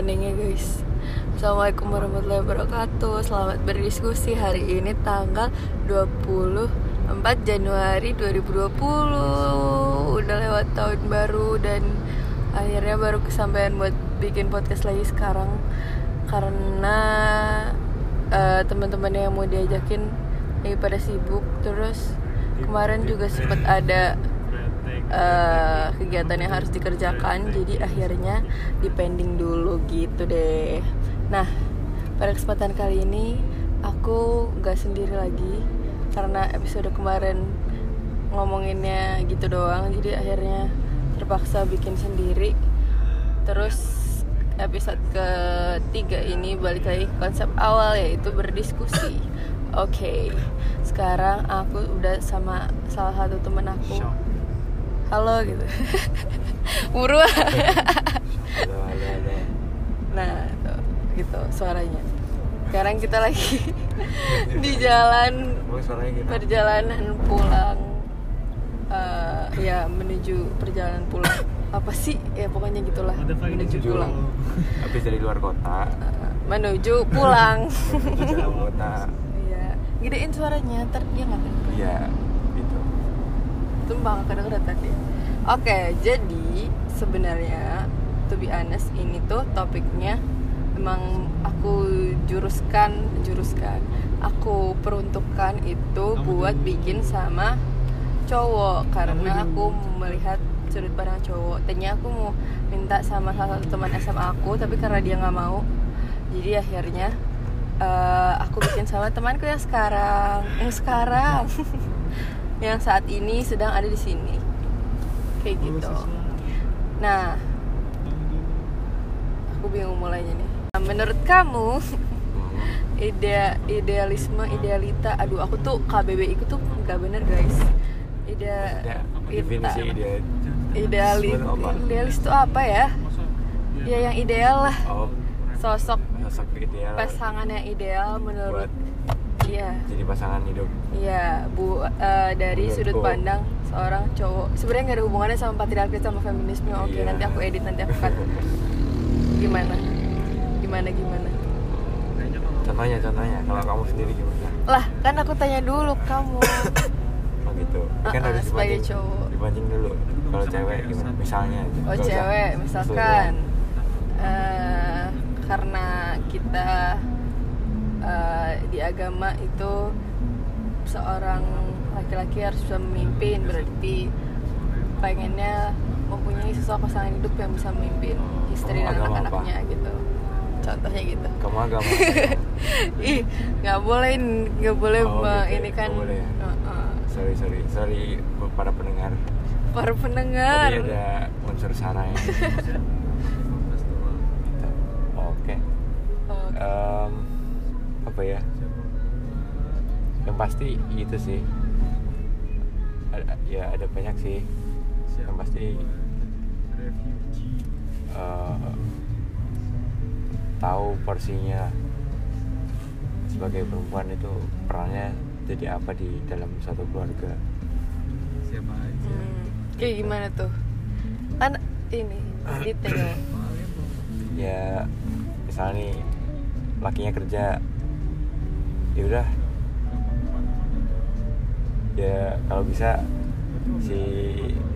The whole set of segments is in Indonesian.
openingnya guys. Assalamualaikum warahmatullahi wabarakatuh. Selamat berdiskusi hari ini tanggal 24 Januari 2020 Udah lewat tahun baru dan akhirnya baru kesampaian buat bikin podcast lagi sekarang. Karena uh, teman-teman yang mau diajakin lagi pada sibuk. Terus kemarin juga sempat ada uh, kegiatan yang harus dikerjakan jadi akhirnya dipending dulu gitu deh. Nah pada kesempatan kali ini aku nggak sendiri lagi karena episode kemarin ngomonginnya gitu doang jadi akhirnya terpaksa bikin sendiri. Terus episode ketiga ini balik lagi konsep awal yaitu berdiskusi. Oke okay. sekarang aku udah sama salah satu temen aku halo gitu. Buruan halo, halo, halo. nah tuh, gitu suaranya. Sekarang kita lagi di jalan perjalanan pulang uh, ya menuju perjalanan pulang. Apa sih? Ya pokoknya gitulah. Menuju pulang. Habis dari luar kota. Uh, menuju pulang. Menuju kota. Iya. Gedein suaranya ntar dia nggak iya tumbang kedengeran tadi oke jadi sebenarnya to be honest ini tuh topiknya emang aku juruskan juruskan. Aku peruntukkan itu buat bikin sama cowok. Karena aku melihat sudut pandang cowok. Tadinya aku mau minta sama salah satu teman SMA aku tapi karena dia nggak mau jadi akhirnya uh, aku bikin sama temanku yang sekarang. Yang sekarang yang saat ini sedang ada di sini. Kayak gitu. nah aku bingung mulainya nih. Nah, menurut kamu ide idealisme idealita aduh aku tuh KBBI itu tuh nggak bener guys. Ide definisi ideal idealis idealis itu apa ya? Ya yang ideal lah. Oh. sosok sosok ideal. pasangan yang ideal menurut Iya. Jadi pasangan hidup. Iya, Bu uh, dari Menurutku. sudut pandang seorang cowok. Sebenarnya nggak ada hubungannya sama patriarki sama feminisme. Oke, iya. nanti aku edit nanti aku cut. gimana? Gimana gimana? Contohnya, contohnya. Kalau kamu sendiri gimana? Lah, kan aku tanya dulu kamu. oh gitu. Uh, kan harus sebagai dipancing, cowok. Dipancing dulu. Kalau cewek gimana? Misalnya. Oh, cewek, misalkan. Uh, karena kita uh, di agama itu seorang laki-laki harus bisa memimpin berarti pengennya mempunyai sosok pasangan hidup yang bisa memimpin istri dan anak-anaknya gitu. Contohnya gitu. Kamu agama ih nggak boleh nggak boleh oh, gitu. ini kan boleh uh -uh. sorry sorry. Sorry para pendengar. Para pendengar. Tadi ada unsur sara ya. Oke. Okay. okay. um, apa ya? Yang pasti itu sih. Ada, ya ada banyak sih. Yang pasti uh, tahu porsinya sebagai perempuan itu perannya jadi apa di dalam satu keluarga. Siapa aja. Hmm, kayak gimana tuh? Kan ini detail. Ya misalnya nih lakinya kerja ya udah. Ya kalau bisa si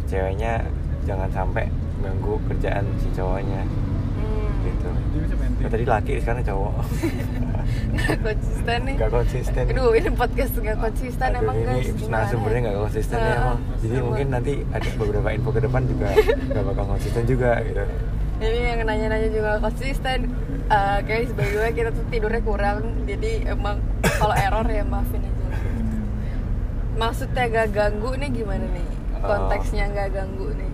ceweknya jangan sampai ganggu kerjaan si cowoknya. Hmm. gitu. Ya, tadi laki sekarang cowok. Nggak konsisten nih. Nggak konsisten. Aduh ini podcast nggak konsisten aduh, emang ini guys. nah sumbernya nggak konsisten uh, ya emang jadi sama. mungkin nanti ada beberapa info ke depan juga nggak bakal konsisten juga gitu. Ini yang nanya-nanya juga konsisten uh, guys by the way kita tuh tidurnya kurang jadi emang kalau error ya maafin aja. Maksudnya gak ganggu nih gimana nih? Oh. konteksnya gak ganggu nih.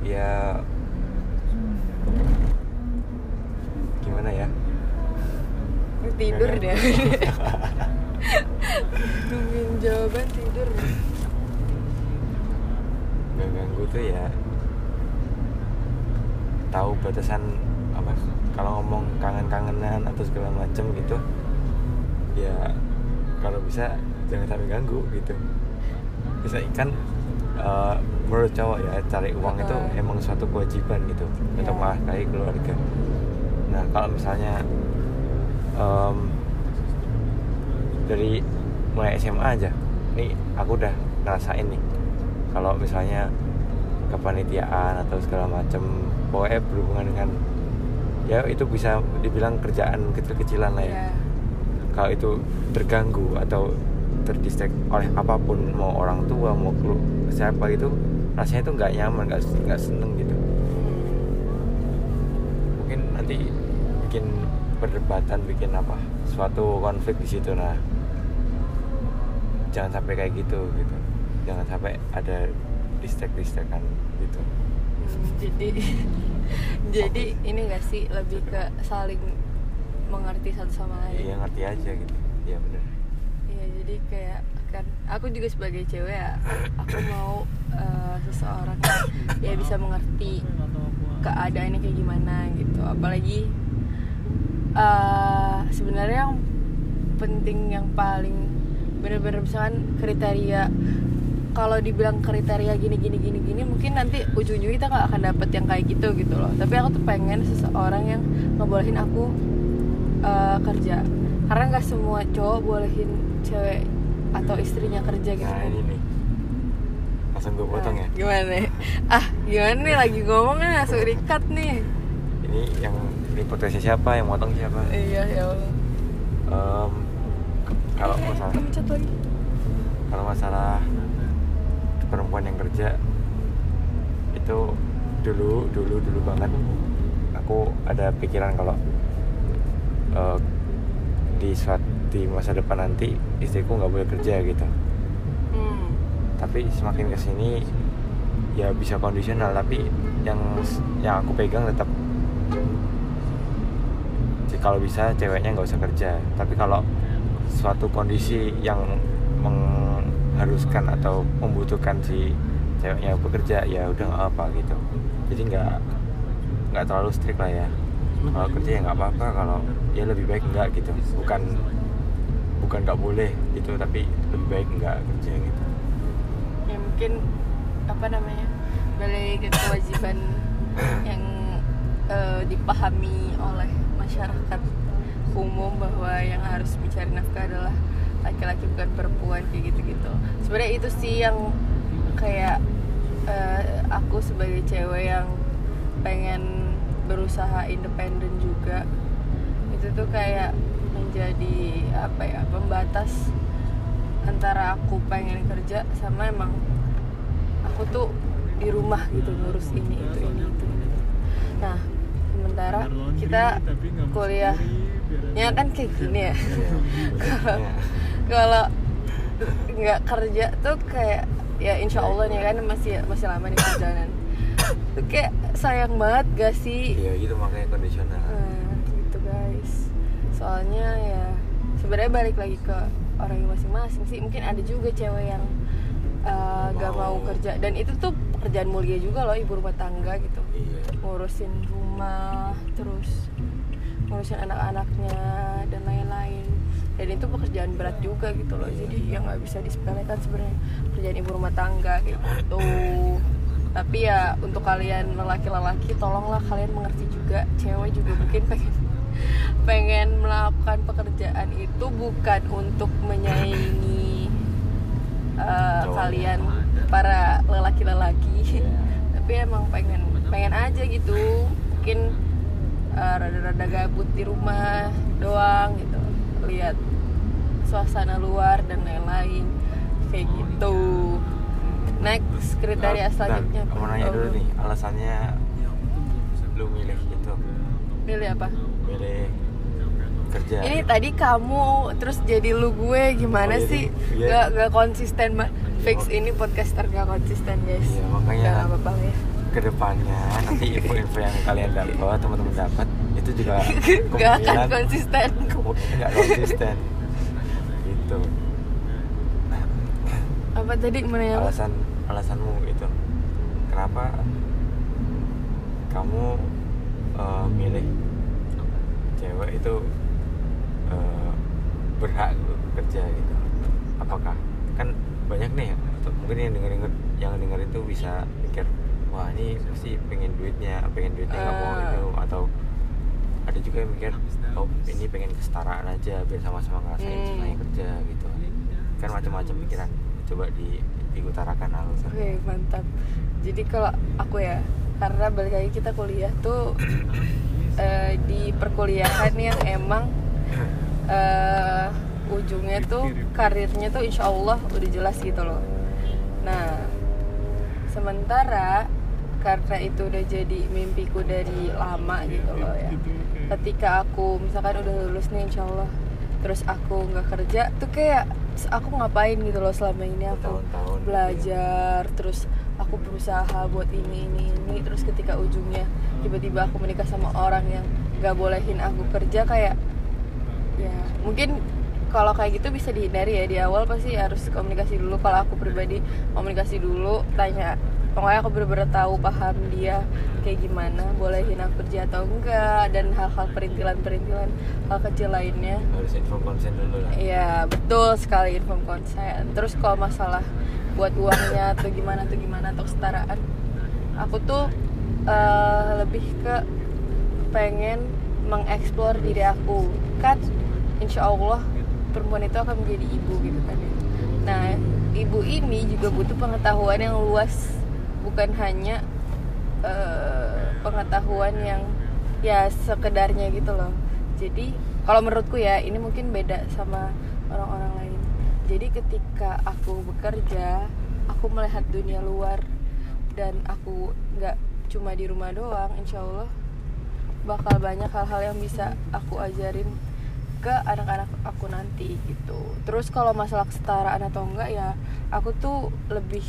ya gimana ya? Tidur deh. Nungguin jawaban tidur. Gak ganggu tuh ya. Tahu batasan kalau ngomong kangen-kangenan atau segala macem gitu ya kalau bisa jangan sampai ganggu gitu. Bisa kan uh, menurut cowok ya cari uang itu emang suatu kewajiban gitu yeah. untuk menafkahi keluarga. Nah kalau misalnya em, dari mulai SMA aja nih aku udah ngerasain nih kalau misalnya kepanitiaan atau segala macam pokoknya berhubungan dengan ya itu bisa dibilang kerjaan kecil-kecilan lah ya. Iya. kalau itu terganggu atau terdistract oleh apa pun mau orang tua mau kelu- siapa itu rasanya itu nggak nyaman nggak nggak seneng gitu. Mungkin nanti bikin perdebatan bikin apa suatu konflik di situ. Nah jangan sampai kayak gitu gitu. Jangan sampai ada distract distractan gitu. Jadi jadi ini gak sih lebih ke saling mengerti satu sama lain. Iya ngerti aja gitu. Iya bener. Iya jadi kayak kan aku juga sebagai cewek ya aku mau eh, seseorang yang ya bisa mengerti keadaannya kayak gimana gitu. Apalagi eh, sebenarnya yang penting yang paling bener-bener misalkan kriteria kalau dibilang kriteria gini gini gini gini mungkin nanti ujung-ujungnya kita nggak akan dapet yang kayak gitu gitu loh. Tapi aku tuh pengen seseorang yang ngebolehin aku eh, kerja. Karena nggak semua cowok bolehin cewek atau istrinya kerja gitu. Nah kan. ini nih. Langsung gue potong ya. Nah, gimana? Ah gimana nih? Lagi ngomongnya langsung dikat nih. Ini yang ini podcastnya siapa? Yang motong siapa? Iya ya Allah. Em, kalau masalah kalau masalah perempuan yang kerja itu dulu dulu dulu banget. Aku ada pikiran kalau eh, di suat di masa depan nanti istriku nggak boleh kerja gitu. Hmm. tapi semakin ke sini ya bisa kondisional tapi yang yang aku pegang tetap. Kalau bisa ceweknya nggak usah kerja. Tapi kalau suatu kondisi yang mengharuskan atau membutuhkan si ceweknya bekerja ya udah nggak apa gitu. Jadi nggak nggak terlalu strict lah ya. Kalau kerja ya nggak apa-apa kalau ya lebih baik nggak gitu. Bukan bukan nggak boleh gitu tapi lebih baik nggak kerja gitu. Ya mungkin apa namanya balik ke kewajiban yang eh, dipahami oleh masyarakat umum bahwa yang harus mencari nafkah adalah laki-laki bukan perempuan kayak gitu-gitu sebenarnya itu sih yang kayak eh, aku sebagai cewek yang pengen berusaha independen juga itu tuh kayak menjadi apa ya pembatas antara aku pengen kerja sama emang aku tuh di rumah gitu ngurus ini itu ini itu ini. nah sementara kita kuliahnya kan kayak gini ya Iya. Kalau nggak kerja tuh kayak ya insya Allah nih kan masih masih lama nih perjalanan tuh kayak sayang banget gak sih Iya gitu makanya kondisional. Nah, gitu guys. Soalnya ya sebenarnya balik lagi ke orang masing-masing sih. Mungkin ada juga cewek yang uh, gak mau Mau. kerja dan itu tuh pekerjaan mulia juga loh ibu rumah tangga gitu. Iya. Ngurusin rumah, terus ngurusin anak-anaknya dan lain-lain. Dan itu pekerjaan berat juga gitu loh. Jadi ya nggak bisa disepelekan sebenarnya pekerjaan ibu rumah tangga kayak gitu. Tapi ya untuk kalian lelaki-lelaki tolonglah kalian mengerti juga cewek juga mungkin pengen pengen melakukan pekerjaan itu bukan untuk menyaingi uh, kalian para lelaki-lelaki Iya. tapi emang pengen pengen aja gitu mungkin uh, rada-rada gabut di rumah doang gitu lihat suasana luar dan lain-lain. Kayak gitu. next kriteria Bentar, selanjutnya Aku mau nanya Oh, dulu nih alasannya lu milih itu, milih apa? Milih kerja. ini tadi kamu terus jadi lu gue gimana Oh, jadi- sih? iya. gak, gak konsisten mbak. Fix ini podcaster gak konsisten guys. Iya, makanya- gak apa-apa ya. Ke depannya nanti info-info yang kalian dapat, teman-teman dapat itu juga gak akan konsisten. kemungkinan nggak konsisten. Gitu. apa tadi mana ya Alasan alasanmu itu kenapa kamu eh, milih cewek itu eh, berhak kerja gitu apakah kan banyak nih atau mungkin yang denger denger yang denger itu bisa mikir wah ini pasti pengen duitnya pengen duitnya nggak mau Ah. itu atau ada juga yang mikir oh ini pengen kesetaraan aja biar sama-sama ngerasain Hmm. susahnya kerja gitu kan macam-macam pikiran coba di diutarakan hal Oke mantap. Jadi kalau aku ya, karena balik lagi kita kuliah tuh eh, di perkuliahan yang emang eh, ujungnya tuh karirnya tuh insya Allah udah jelas gitu loh. Nah, sementara karena itu udah jadi mimpiku dari lama gitu loh ya. Ketika aku misalkan udah lulus nih insya Allah, terus aku nggak kerja tuh kayak aku ngapain gitu loh selama ini? Aku Bertahun-tahun gitu ya. belajar terus aku berusaha buat ini ini ini. Terus ketika ujungnya tiba-tiba aku menikah sama orang yang gak bolehin aku kerja kayak ya mungkin kalau kayak gitu bisa dihindari ya. Di awal pasti harus komunikasi dulu. Kalau aku pribadi komunikasi dulu tanya pokoknya aku bener-bener tahu paham dia kayak gimana bolehin aku kerja atau enggak dan hal-hal perintilan-perintilan hal kecil lainnya harus info konsen dulu lah Iya betul sekali inform konsen. Terus kalau masalah buat uangnya atau gimana atau gimana atau kesetaraan, aku tuh eh, lebih ke pengen mengeksplor diri aku. Kan insya Allah perempuan itu akan menjadi ibu gitu kan ya. Nah ibu ini juga butuh pengetahuan yang luas, bukan hanya eh, pengetahuan yang ya sekedarnya gitu loh. Jadi kalau menurutku ya ini mungkin beda sama orang-orang lain. Jadi ketika aku bekerja, aku melihat dunia luar dan aku nggak cuma di rumah doang, insya Allah bakal banyak hal-hal yang bisa aku ajarin ke anak-anak aku nanti gitu. Terus kalau masalah kesetaraan atau enggak ya, aku tuh lebih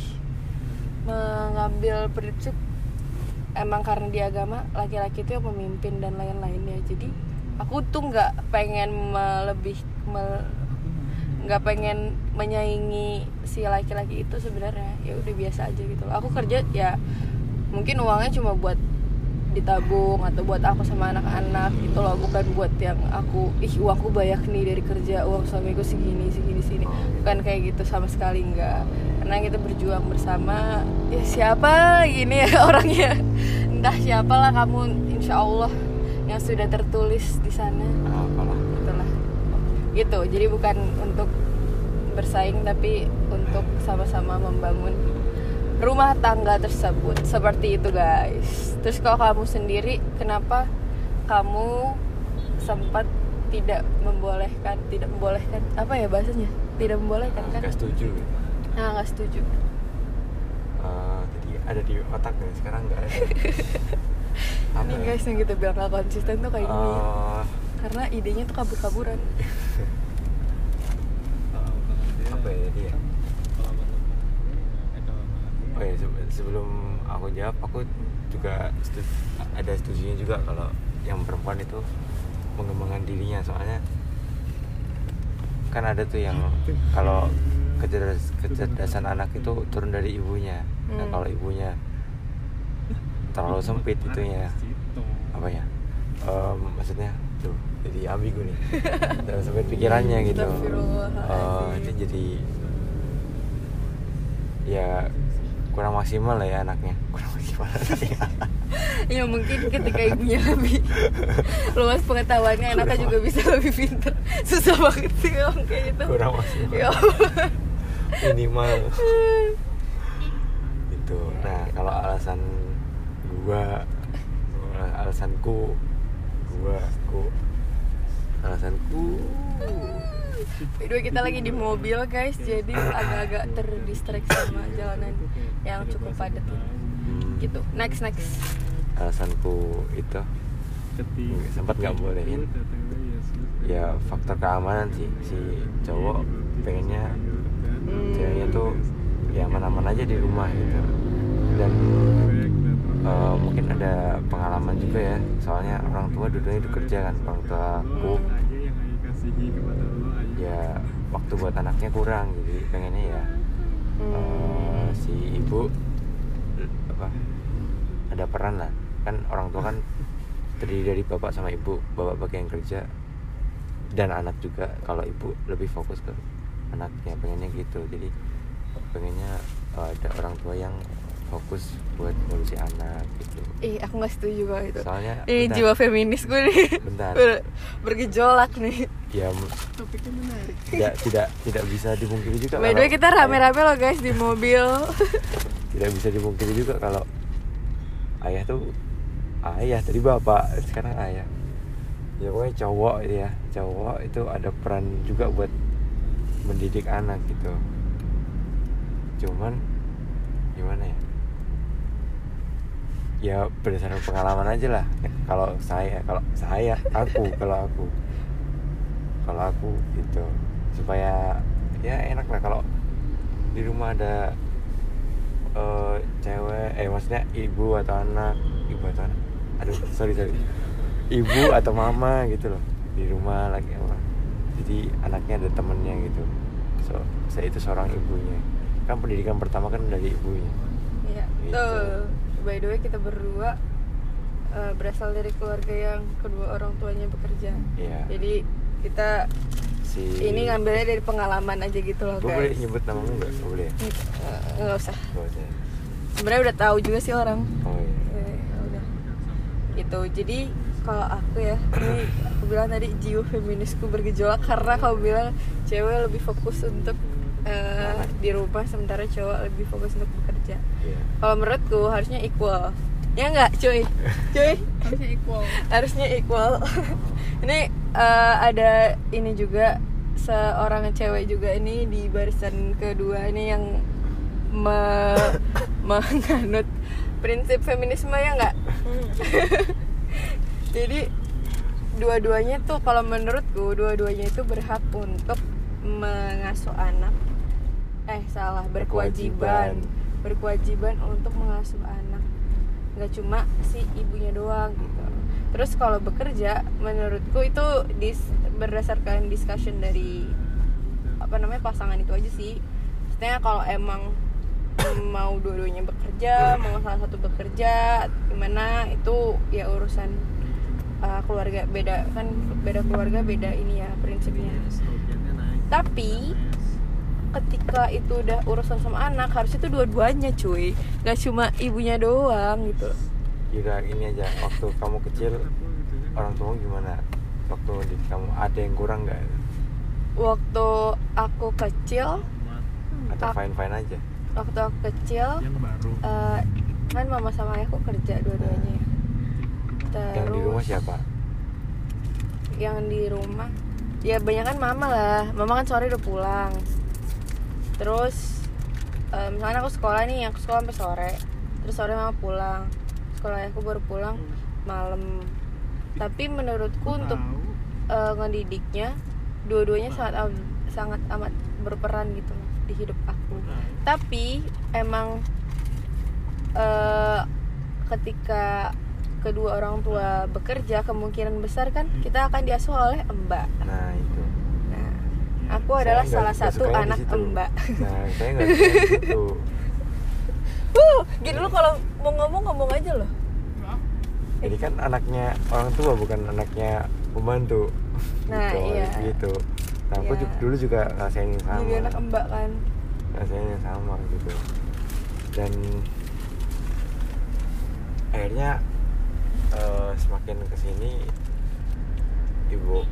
mengambil prinsip emang karena di agama laki-laki itu yang memimpin dan lain-lainnya. Jadi aku tuh nggak pengen melebih me- nggak pengen menyaingi si laki-laki itu sebenarnya ya udah biasa aja gitu. Aku kerja ya mungkin uangnya cuma buat ditabung atau buat aku sama anak-anak gitu loh bukan buat yang aku ih uangku banyak nih dari kerja uang suamiku segini segini sini bukan kayak gitu sama sekali enggak. Karena kita berjuang bersama ya siapa ini ya orangnya? Entah siapalah kamu insya Allah yang sudah tertulis di sana. Apalah. Itulah. Gitu. Jadi bukan untuk bersaing tapi untuk sama-sama membangun rumah tangga tersebut. Seperti itu guys. Terus kalau kamu sendiri kenapa kamu sempat tidak membolehkan tidak membolehkan apa ya bahasanya? Tidak membolehkan kan? nggak setuju. Gitu. nah nggak setuju. Eh, jadi ada di otak nih sekarang nggak ada. Ini ya? guys yang kita bilang gak konsisten tuh kayak gini Eh, karena idenya tuh kabur-kaburan. Apa ya jadi ya oh ya se- sebelum aku jawab aku juga setu- ada setujunya juga kalau yang perempuan itu mengembangkan dirinya. Soalnya kan ada tuh yang kalau kecerdas- kecerdasan anak itu turun dari ibunya. Nah Hmm. kalau ibunya terlalu sempit itunya. Apa ya? Em, maksudnya tuh jadi ambigu nih. Terlalu sempit pikirannya gitu. Eh, itu jadi ya kurang maksimal lah ya anaknya. Kurang maksimal. Anaknya ya mungkin ketika ibunya lebih luas pengetahuannya anaknya juga bisa lebih pintar. Susah banget sih ngomong kayak gitu. Kurang maksimal. Ya minimal. Itu nah kalau alasan gua alasanku gua aku alasanku By the way, kita lagi di mobil guys jadi agak-agak terdistract sama jalanan yang cukup padat. Gitu. Next next. Alasanku itu. Sempat nggak bolehin ya faktor keamanan sih. Si cowok pengennya Hmm. ceweknya tuh ya aman-aman aja di rumah gitu. Dan eh, mungkin ada pengalaman juga ya. Soalnya orang tua dua-duanya itu kerja kan orang tua ya waktu buat anaknya kurang jadi pengennya ya eh, si ibu apa ada peran lah. Kan orang tua kan terdiri dari bapak sama ibu bapak bagian kerja dan anak juga. Kalau ibu lebih fokus ke anaknya pengennya gitu. Jadi pengennya eh, ada orang tua yang fokus buat ngurusi anak gitu. Ih aku nggak setuju kalau itu. Soalnya ini bentar, jiwa feminis gue nih. Bentar. Ber- bergejolak nih ya m- topiknya menarik. tidak tidak tidak bisa dipungkiri juga by the way kita rame-rame loh guys di mobil. Tidak bisa dipungkiri juga kalau ayah tuh ayah tadi bapak sekarang ayah. Ya pokoknya cowok ya cowok itu ada peran juga buat mendidik anak gitu. Cuman gimana ya? Ya berdasarkan pengalaman aja lah. Kalau saya kalau saya aku kalau aku kalau aku gitu supaya ya enak lah kalau di rumah ada eh, cewek eh maksudnya ibu atau anak ibu atau anak aduh sorry sorry ibu atau mama gitu loh di rumah lagi apa jadi anaknya ada temennya gitu so saya itu seorang ibunya kan pendidikan pertama kan dari ibunya Iya, Gitu. tuh. By the way kita berdua eh, berasal dari keluarga yang kedua orang tuanya bekerja. Iya. Jadi kita si ini ngambilnya dari pengalaman aja gitu loh gue boleh guys. nyebut namamu nggak Nggak boleh ya? Eh, Nggak usah. Nggak usah. Sebenarnya udah tahu juga sih orang. oh iya Eh, ya udah. Gitu. Jadi kalau aku ya, ini aku bilang tadi jiwa feminisku bergejolak karena kau bilang cewek lebih fokus untuk eh, di rumah sementara cowok lebih fokus untuk bekerja. iya Kalau menurutku harusnya equal. Ya enggak, cuy. Cuy, harusnya equal harusnya equal. ini eh, ada ini juga seorang cewek juga ini di barisan kedua ini yang me- menganut prinsip feminisme ya enggak? Jadi dua-duanya tuh kalau menurutku dua-duanya itu berhak untuk mengasuh anak. Eh salah, berkewajiban. Berkewajiban untuk mengasuh anak. Nggak cuma si ibunya doang gitu. Terus kalau bekerja menurutku itu dis- berdasarkan discussion dari apa namanya pasangan itu aja sih. Maksudnya kalau emang mau dua-duanya bekerja, mau salah satu bekerja, gimana itu ya urusan uh, keluarga beda kan beda keluarga beda ini ya prinsipnya. Tapi ketika itu udah urusan sama anak harusnya itu dua-duanya cuy, nggak cuma ibunya doang gitu. Kira ini aja waktu kamu kecil orang tua gimana? Waktu di kamu ada yang kurang nggak? Waktu aku kecil, atau fine fine aja? waktu aku kecil yang baru. uh, kan mama sama ayahku kerja dua-duanya. ya. Terus yang di rumah siapa? yang di rumah ya banyak kan mama lah. Mama kan sore udah pulang. Terus eh, misalnya aku sekolah nih aku sekolah sampai sore. Terus sore mama pulang sekolah aku baru pulang malam. Tapi menurutku untuk eh, ngedidiknya dua-duanya sangat am- sangat amat berperan gitu loh di hidup aku. Tapi emang eh, ketika kedua orang tua bekerja kemungkinan besar kan kita akan diasuh oleh mbak. Nah itu. Nah aku Saya adalah salah satu anak mbak. Nah saya nggak di situ uh gini lu kalau mau ngomong ngomong aja loh. Ini kan anaknya orang tua bukan anaknya pembantu. Nah, gitu, iya. gitu. Nah aku Iya. juga, dulu juga ngerasain yang sama. Jadi anak mbak kan. Rasanya yang sama gitu. Dan akhirnya eh, semakin ke sini ibu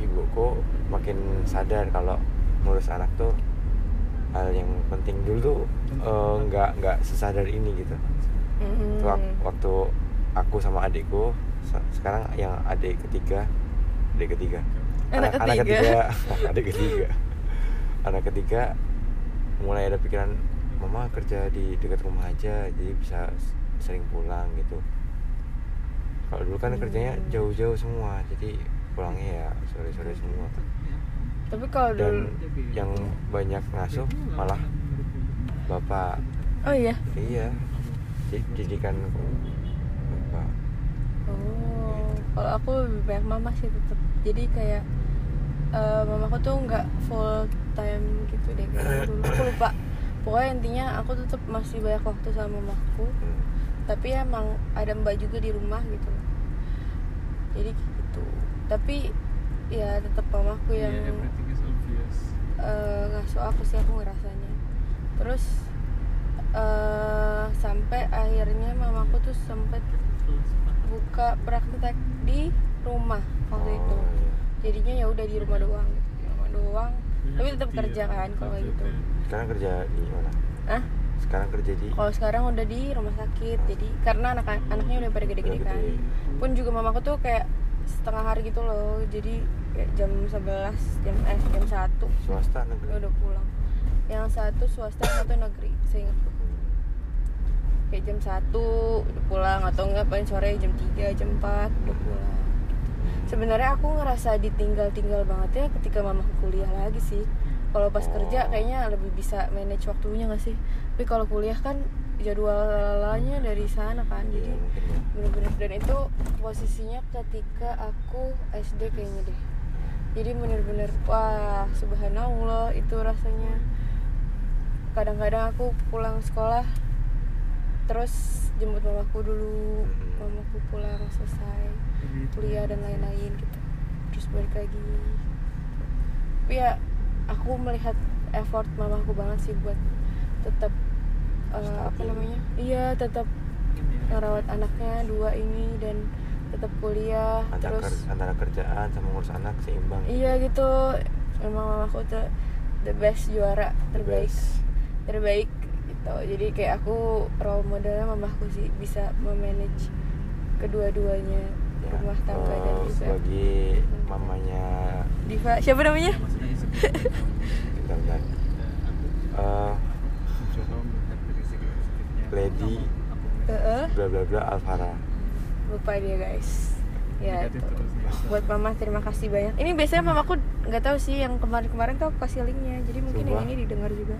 ibuku makin sadar kalau ngurus anak tuh hal yang penting dulu tuh eh, nggak nggak sesadar ini gitu. Mhm. Wak- waktu aku sama adikku se- sekarang yang adik ketiga adik ketiga. Anak anak ketiga. ketiga. Adik ketiga. Anak ketiga mulai ada pikiran mama kerja di dekat rumah aja jadi bisa sering pulang gitu. Kalau dulu kan kerjanya Hmm. jauh-jauh semua jadi pulangnya ya sore-sore semua tapi kalau dan dulu yang banyak ngasuh malah bapak. Oh iya? Iya. Di- didikan bapak. Oh kalau aku lebih banyak mama sih tetap jadi kayak eh, mamaku tuh nggak full time gitu deh. Kayak dulu aku lupa. Pokoknya intinya aku tetap masih banyak waktu sama mamaku. Hmm. tapi emang ada mbak juga di rumah gitu. Jadi gitu. Tapi ya tetap mamaku yang yeah, everything is obvious eh, ngasuh aku sih aku ngerasanya terus eh sampai akhirnya mamaku tuh sempet buka praktek di rumah waktu Oh, itu. Iya. jadinya ya udah di rumah doang di rumah doang. Iya, tapi tetap kerja kan kalau kayak gitu. Sekarang kerja di mana? Ah sekarang kerja di kalau sekarang udah di rumah sakit jadi karena anak anaknya udah pada gede-gede kan. Pun juga mamaku tuh kayak setengah hari gitu loh. Jadi kayak jam 11 jam eh jam 1 swasta negeri. Udah pulang. Yang satu swasta yang satu negeri seingatku kayak jam 1 udah pulang. Atau enggak paling sore jam 3 jam 4 udah pulang. Sebenarnya aku ngerasa ditinggal-tinggal banget ya ketika mamaku kuliah lagi sih. Kalau pas Oh. kerja kayaknya lebih bisa manage waktunya gak sih? Tapi kalau kuliah kan jadwalnya dari sana kan Iya, jadi mungkin ya. bener-bener. Dan itu posisinya ketika aku SD kayaknya deh. Jadi bener-bener wah subhanallah itu rasanya. Kadang-kadang aku pulang sekolah terus jemput mamaku dulu Mhm. mamaku pulang selesai kuliah dan lain-lain gitu. Terus balik lagi. Tapi ya aku melihat effort mamaku banget sih buat tetap eh, apa namanya? Iya tetap ngerawat anaknya dua ini dan tetap kuliah antara, terus ker- antara kerjaan sama ngurus anak seimbang. Iya gitu. Emang mamaku tuh the best juara The terbaik. best. terbaik gitu. Jadi kayak aku role modelnya mamaku sih bisa memanage kedua-duanya Ya, rumah tangga dan eh, juga sebagai mamanya Diva siapa namanya? Bentar, bentar. Eh, mencoba melihat dari segi positifnya Lady. Heeh. bla bla bla Alvara lupa dia guys ya itu. buat mama terima kasih banyak ini biasanya mamaku nggak tahu sih yang kemarin-kemarin tuh aku kasih linknya jadi mungkin Sumpah? yang ini didengar juga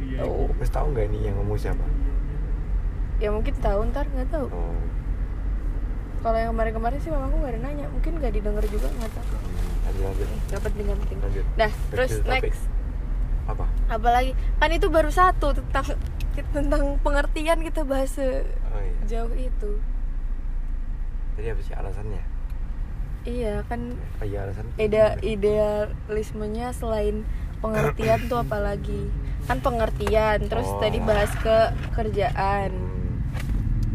iya Oh. Terus tahu nggak nih yang ngomong siapa? ya mungkin tahu ntar nggak tahu Oh, kalau yang kemarin-kemarin sih mamaku nggak ada nanya mungkin nggak didengar juga nggak tahu hmm, lanjut lanjut. nggak penting Lanjut. Back terus the topic. Apa? apalagi kan itu baru satu tentang tentang pengertian kita bahas Oh iya. jauh itu Tadi apa sih alasannya? iya kan Oh iya alasan. ide idealismenya selain pengertian tuh apalagi kan pengertian terus Oh. tadi bahas ke kerjaan Hmm,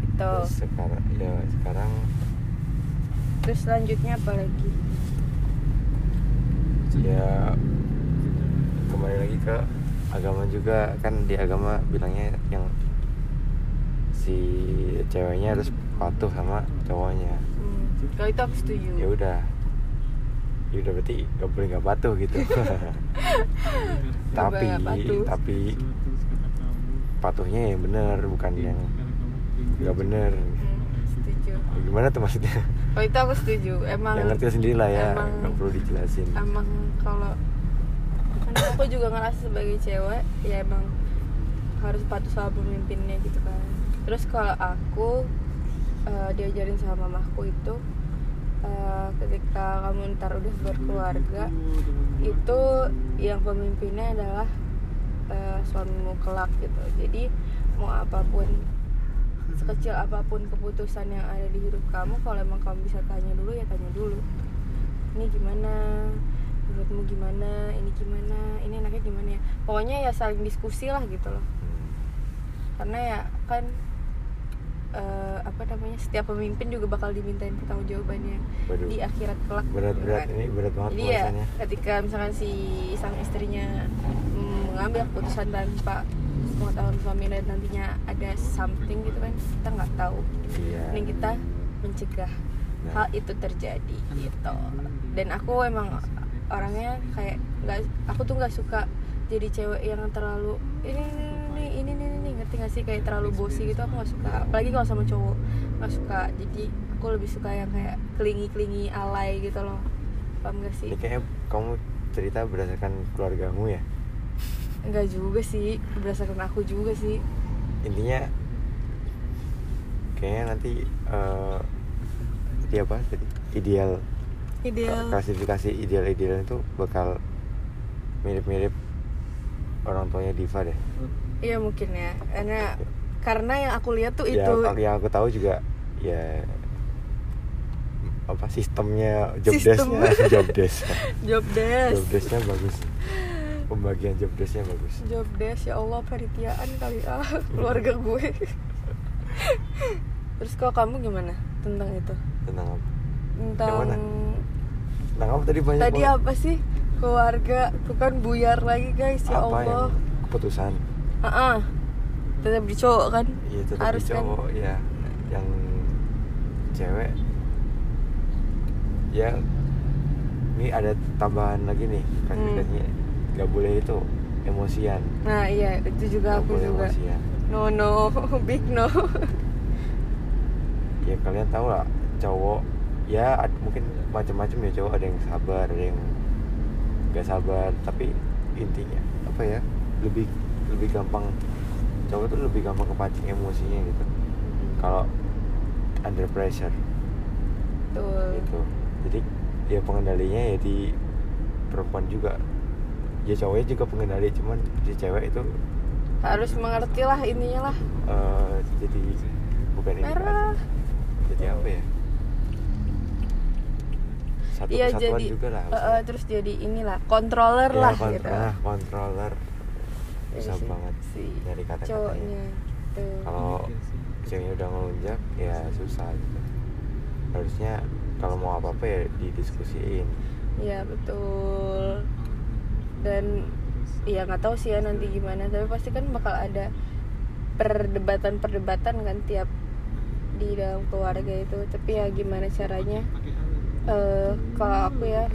gitu terus sekarang ya sekarang terus selanjutnya apa lagi ya kembali lagi ke agama juga. Kan di agama bilangnya yang si ceweknya harus patuh sama cowoknya. Hmm. kalau itu aku setuju. Ya udah. Ya udah berarti gak boleh gak patuh gitu. Tapi patuh. tapi patuhnya yang bener bukan yang nggak bener Hmm, setuju. Gimana tuh maksudnya? Kalau itu aku setuju. Emang yang ngerti sendiri lah ya emang- nggak perlu dijelasin. emang kalau aku juga ngerasa sebagai cewek ya emang harus patuh sama pemimpinnya gitu kan. Terus kalau aku eh, diajarin sama mamaku itu eh, ketika kamu ntar udah berkeluarga itu yang pemimpinnya adalah eh, suamimu kelak gitu. Jadi mau apa pun sekecil apa pun keputusan yang ada di hidup kamu kalau emang kamu bisa tanya dulu ya tanya dulu. Ini gimana menurutmu gimana ini gimana ini enaknya gimana ya pokoknya ya saling diskusi lah gitu loh Hmm. karena ya kan eh, apa namanya setiap pemimpin juga bakal dimintain pertanggungjawabannya Waduh. di akhirat kelak berat-berat gitu kan. ini berat banget jadi ya ketika misalkan si sang istrinya mm, mengambil keputusan tanpa pengetahuan suami dan nantinya ada something gitu kan kita nggak tahu iya ini kita mencegah Nah. hal itu terjadi gitu dan aku emang orangnya kayak nggak aku tuh nggak suka jadi cewek yang terlalu ini ini ini ini ini, ini, ngerti gak sih? Kayak terlalu bosi gitu aku nggak suka. Apalagi kalau sama cowok nggak suka. Jadi aku lebih suka yang kayak kelingi kelingi alay gitu loh. Paham gak sih? Ini kayaknya kamu cerita berdasarkan keluargamu ya? Enggak juga sih. Berdasarkan aku juga sih. Intinya kayaknya nanti eh tadi apa tadi? Ideal ideal. Klasifikasi ideal-ideal itu bakal mirip-mirip orang tuanya Diva deh. Iya mungkin ya. Karena karena yang aku lihat tuh ya itu yang aku tahu juga ya apa sistemnya job Sistem. desknya. Job desk. Job desk. Job desknya bagus. Pembagian job desknya bagus. Job desk ya Allah panitiaan kali ah keluarga gue. Terus kalau kamu gimana tentang itu? Tentang apa tentang Yang mana? tentang apa tadi banyak tadi banget. apa sih? Keluarga. Tuh kan buyar lagi guys. Ya apa yang Allah. keputusan? Ah, tetap di cowok kan? Iya tetap harus di kan ya yang cewek. Ya ini ada tambahan lagi nih kan Hmm. katanya. Nggak boleh itu emosian. Nah iya itu juga nggak aku boleh juga. emosian. No no. Big no. Ya kalian tahu lah cowok ya mungkin macam-macam ya cowok ada yang sabar ada yang nggak sabar. Tapi intinya apa ya lebih lebih gampang cowok tuh lebih gampang kepancing emosinya gitu. Kalau under pressure. Betul. gitu. Jadi ya pengendalinya ya di perempuan juga. Ya cowoknya juga pengendali cuman si cewek itu harus mengerti lah ininya lah. Eh, jadi bukan ini. Jadi apa ya satu iya kesatuan jadi juga lah eh, eh, terus jadi inilah controller Ya, lah kont- gitu. nah, controller. Bisa Jadi si- banget si nyari kata-katanya. cowoknya tuh kalau ceweknya udah ngelunjak ya susah gitu. Harusnya kalau mau apa apa ya didiskusiin. Iya betul. Dan ya nggak tahu sih ya nanti gimana tapi pasti kan bakal ada perdebatan-perdebatan kan tiap di dalam keluarga itu. Tapi ya gimana caranya eh kalau aku ya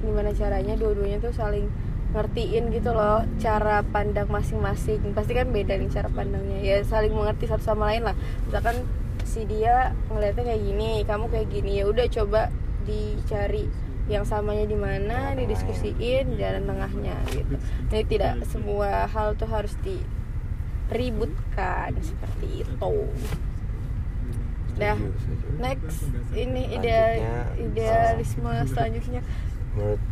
gimana caranya dua-duanya tuh saling ngertiin gitu loh cara pandang masing-masing. Pasti kan beda nih cara pandangnya. Ya saling mengerti satu sama lain lah. Misalkan si dia ngeliatnya kayak gini kamu kayak gini ya udah coba dicari yang samanya di mana didiskusiin jalan tengahnya gitu. Jadi tidak semua hal tuh harus diributkan seperti itu Dah. Next. Ini eh, idealisme selanjutnya. menurut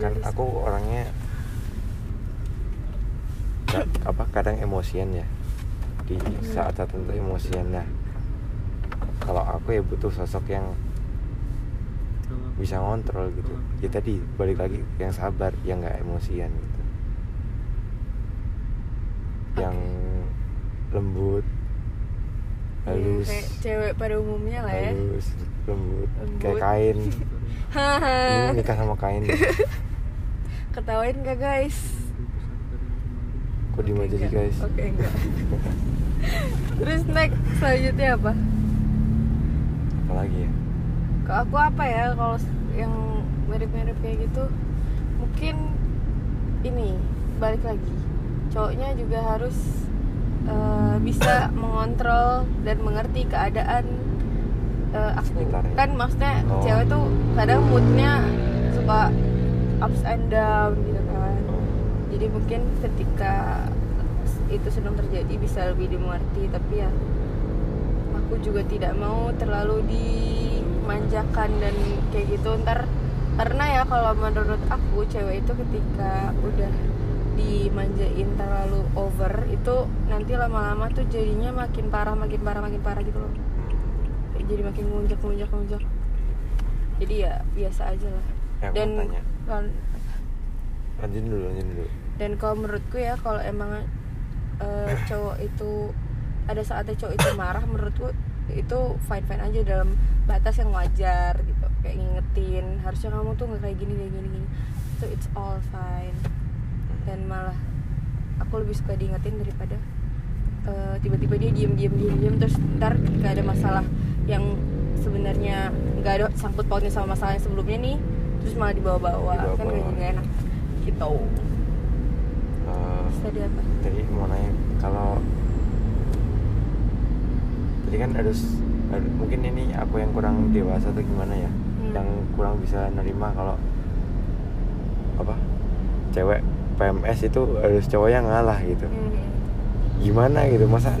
kan aku orangnya apa kadang emosian ya. Di saat tertentu emosian. Nah kalau aku ya butuh sosok yang bisa ngontrol gitu. Ya tadi balik lagi yang sabar yang nggak emosian gitu. Yang lembut halus. Kayak cewek pada umumnya lah ya. Halus lembut, kayak Lembut. kain ini haha nikah sama kain ketawain gak guys? Kok diem aja sih guys? Oke enggak terus next selanjutnya apa? Apalagi ya? Ke aku apa ya kalau yang mirip-mirip kayak gitu? Mungkin ini balik lagi. Cowoknya juga harus eh, bisa mengontrol dan mengerti keadaan eh, aku Sekitarnya. kan maksudnya Oh. cewek tuh kadang moodnya suka ups and down gitu kan jadi mungkin ketika itu sedang terjadi bisa lebih dimengerti tapi ya aku juga tidak mau terlalu dimanjakan dan kayak gitu ntar karena ya kalau menurut aku cewek itu ketika udah dimanjain terlalu over itu nanti lama-lama tuh jadinya makin parah makin parah makin parah gitu loh. Kayak jadi makin ngunjak ngunjak ngunjak. Jadi ya biasa aja lah. Ya, dan kan- lanjutin dulu lanjutin dulu. Dan kalau menurutku ya kalau emang eh, cowok itu ada saatnya cowok itu marah menurutku itu fine fine aja dalam batas yang wajar gitu. Kayak ngingetin harusnya kamu tuh nggak kayak gini kayak gini gini. So it's all fine dan malah aku lebih suka diingetin daripada eh, tiba-tiba dia diem diem diem diem terus ntar ketika ada masalah yang sebenarnya nggak ada sangkut pautnya sama masalah yang sebelumnya nih terus malah dibawa-bawa. Kan Dibawa-bawa. kayak nggak enak gitu. Terus tadi apa? tadi mau nanya kalau tadi kan harus har- mungkin ini aku yang kurang dewasa atau gimana ya? Hmm. yang kurang bisa nerima kalau apa? Cewek PMS itu harus cowoknya ngalah gitu. Hmm. gimana gitu? Masa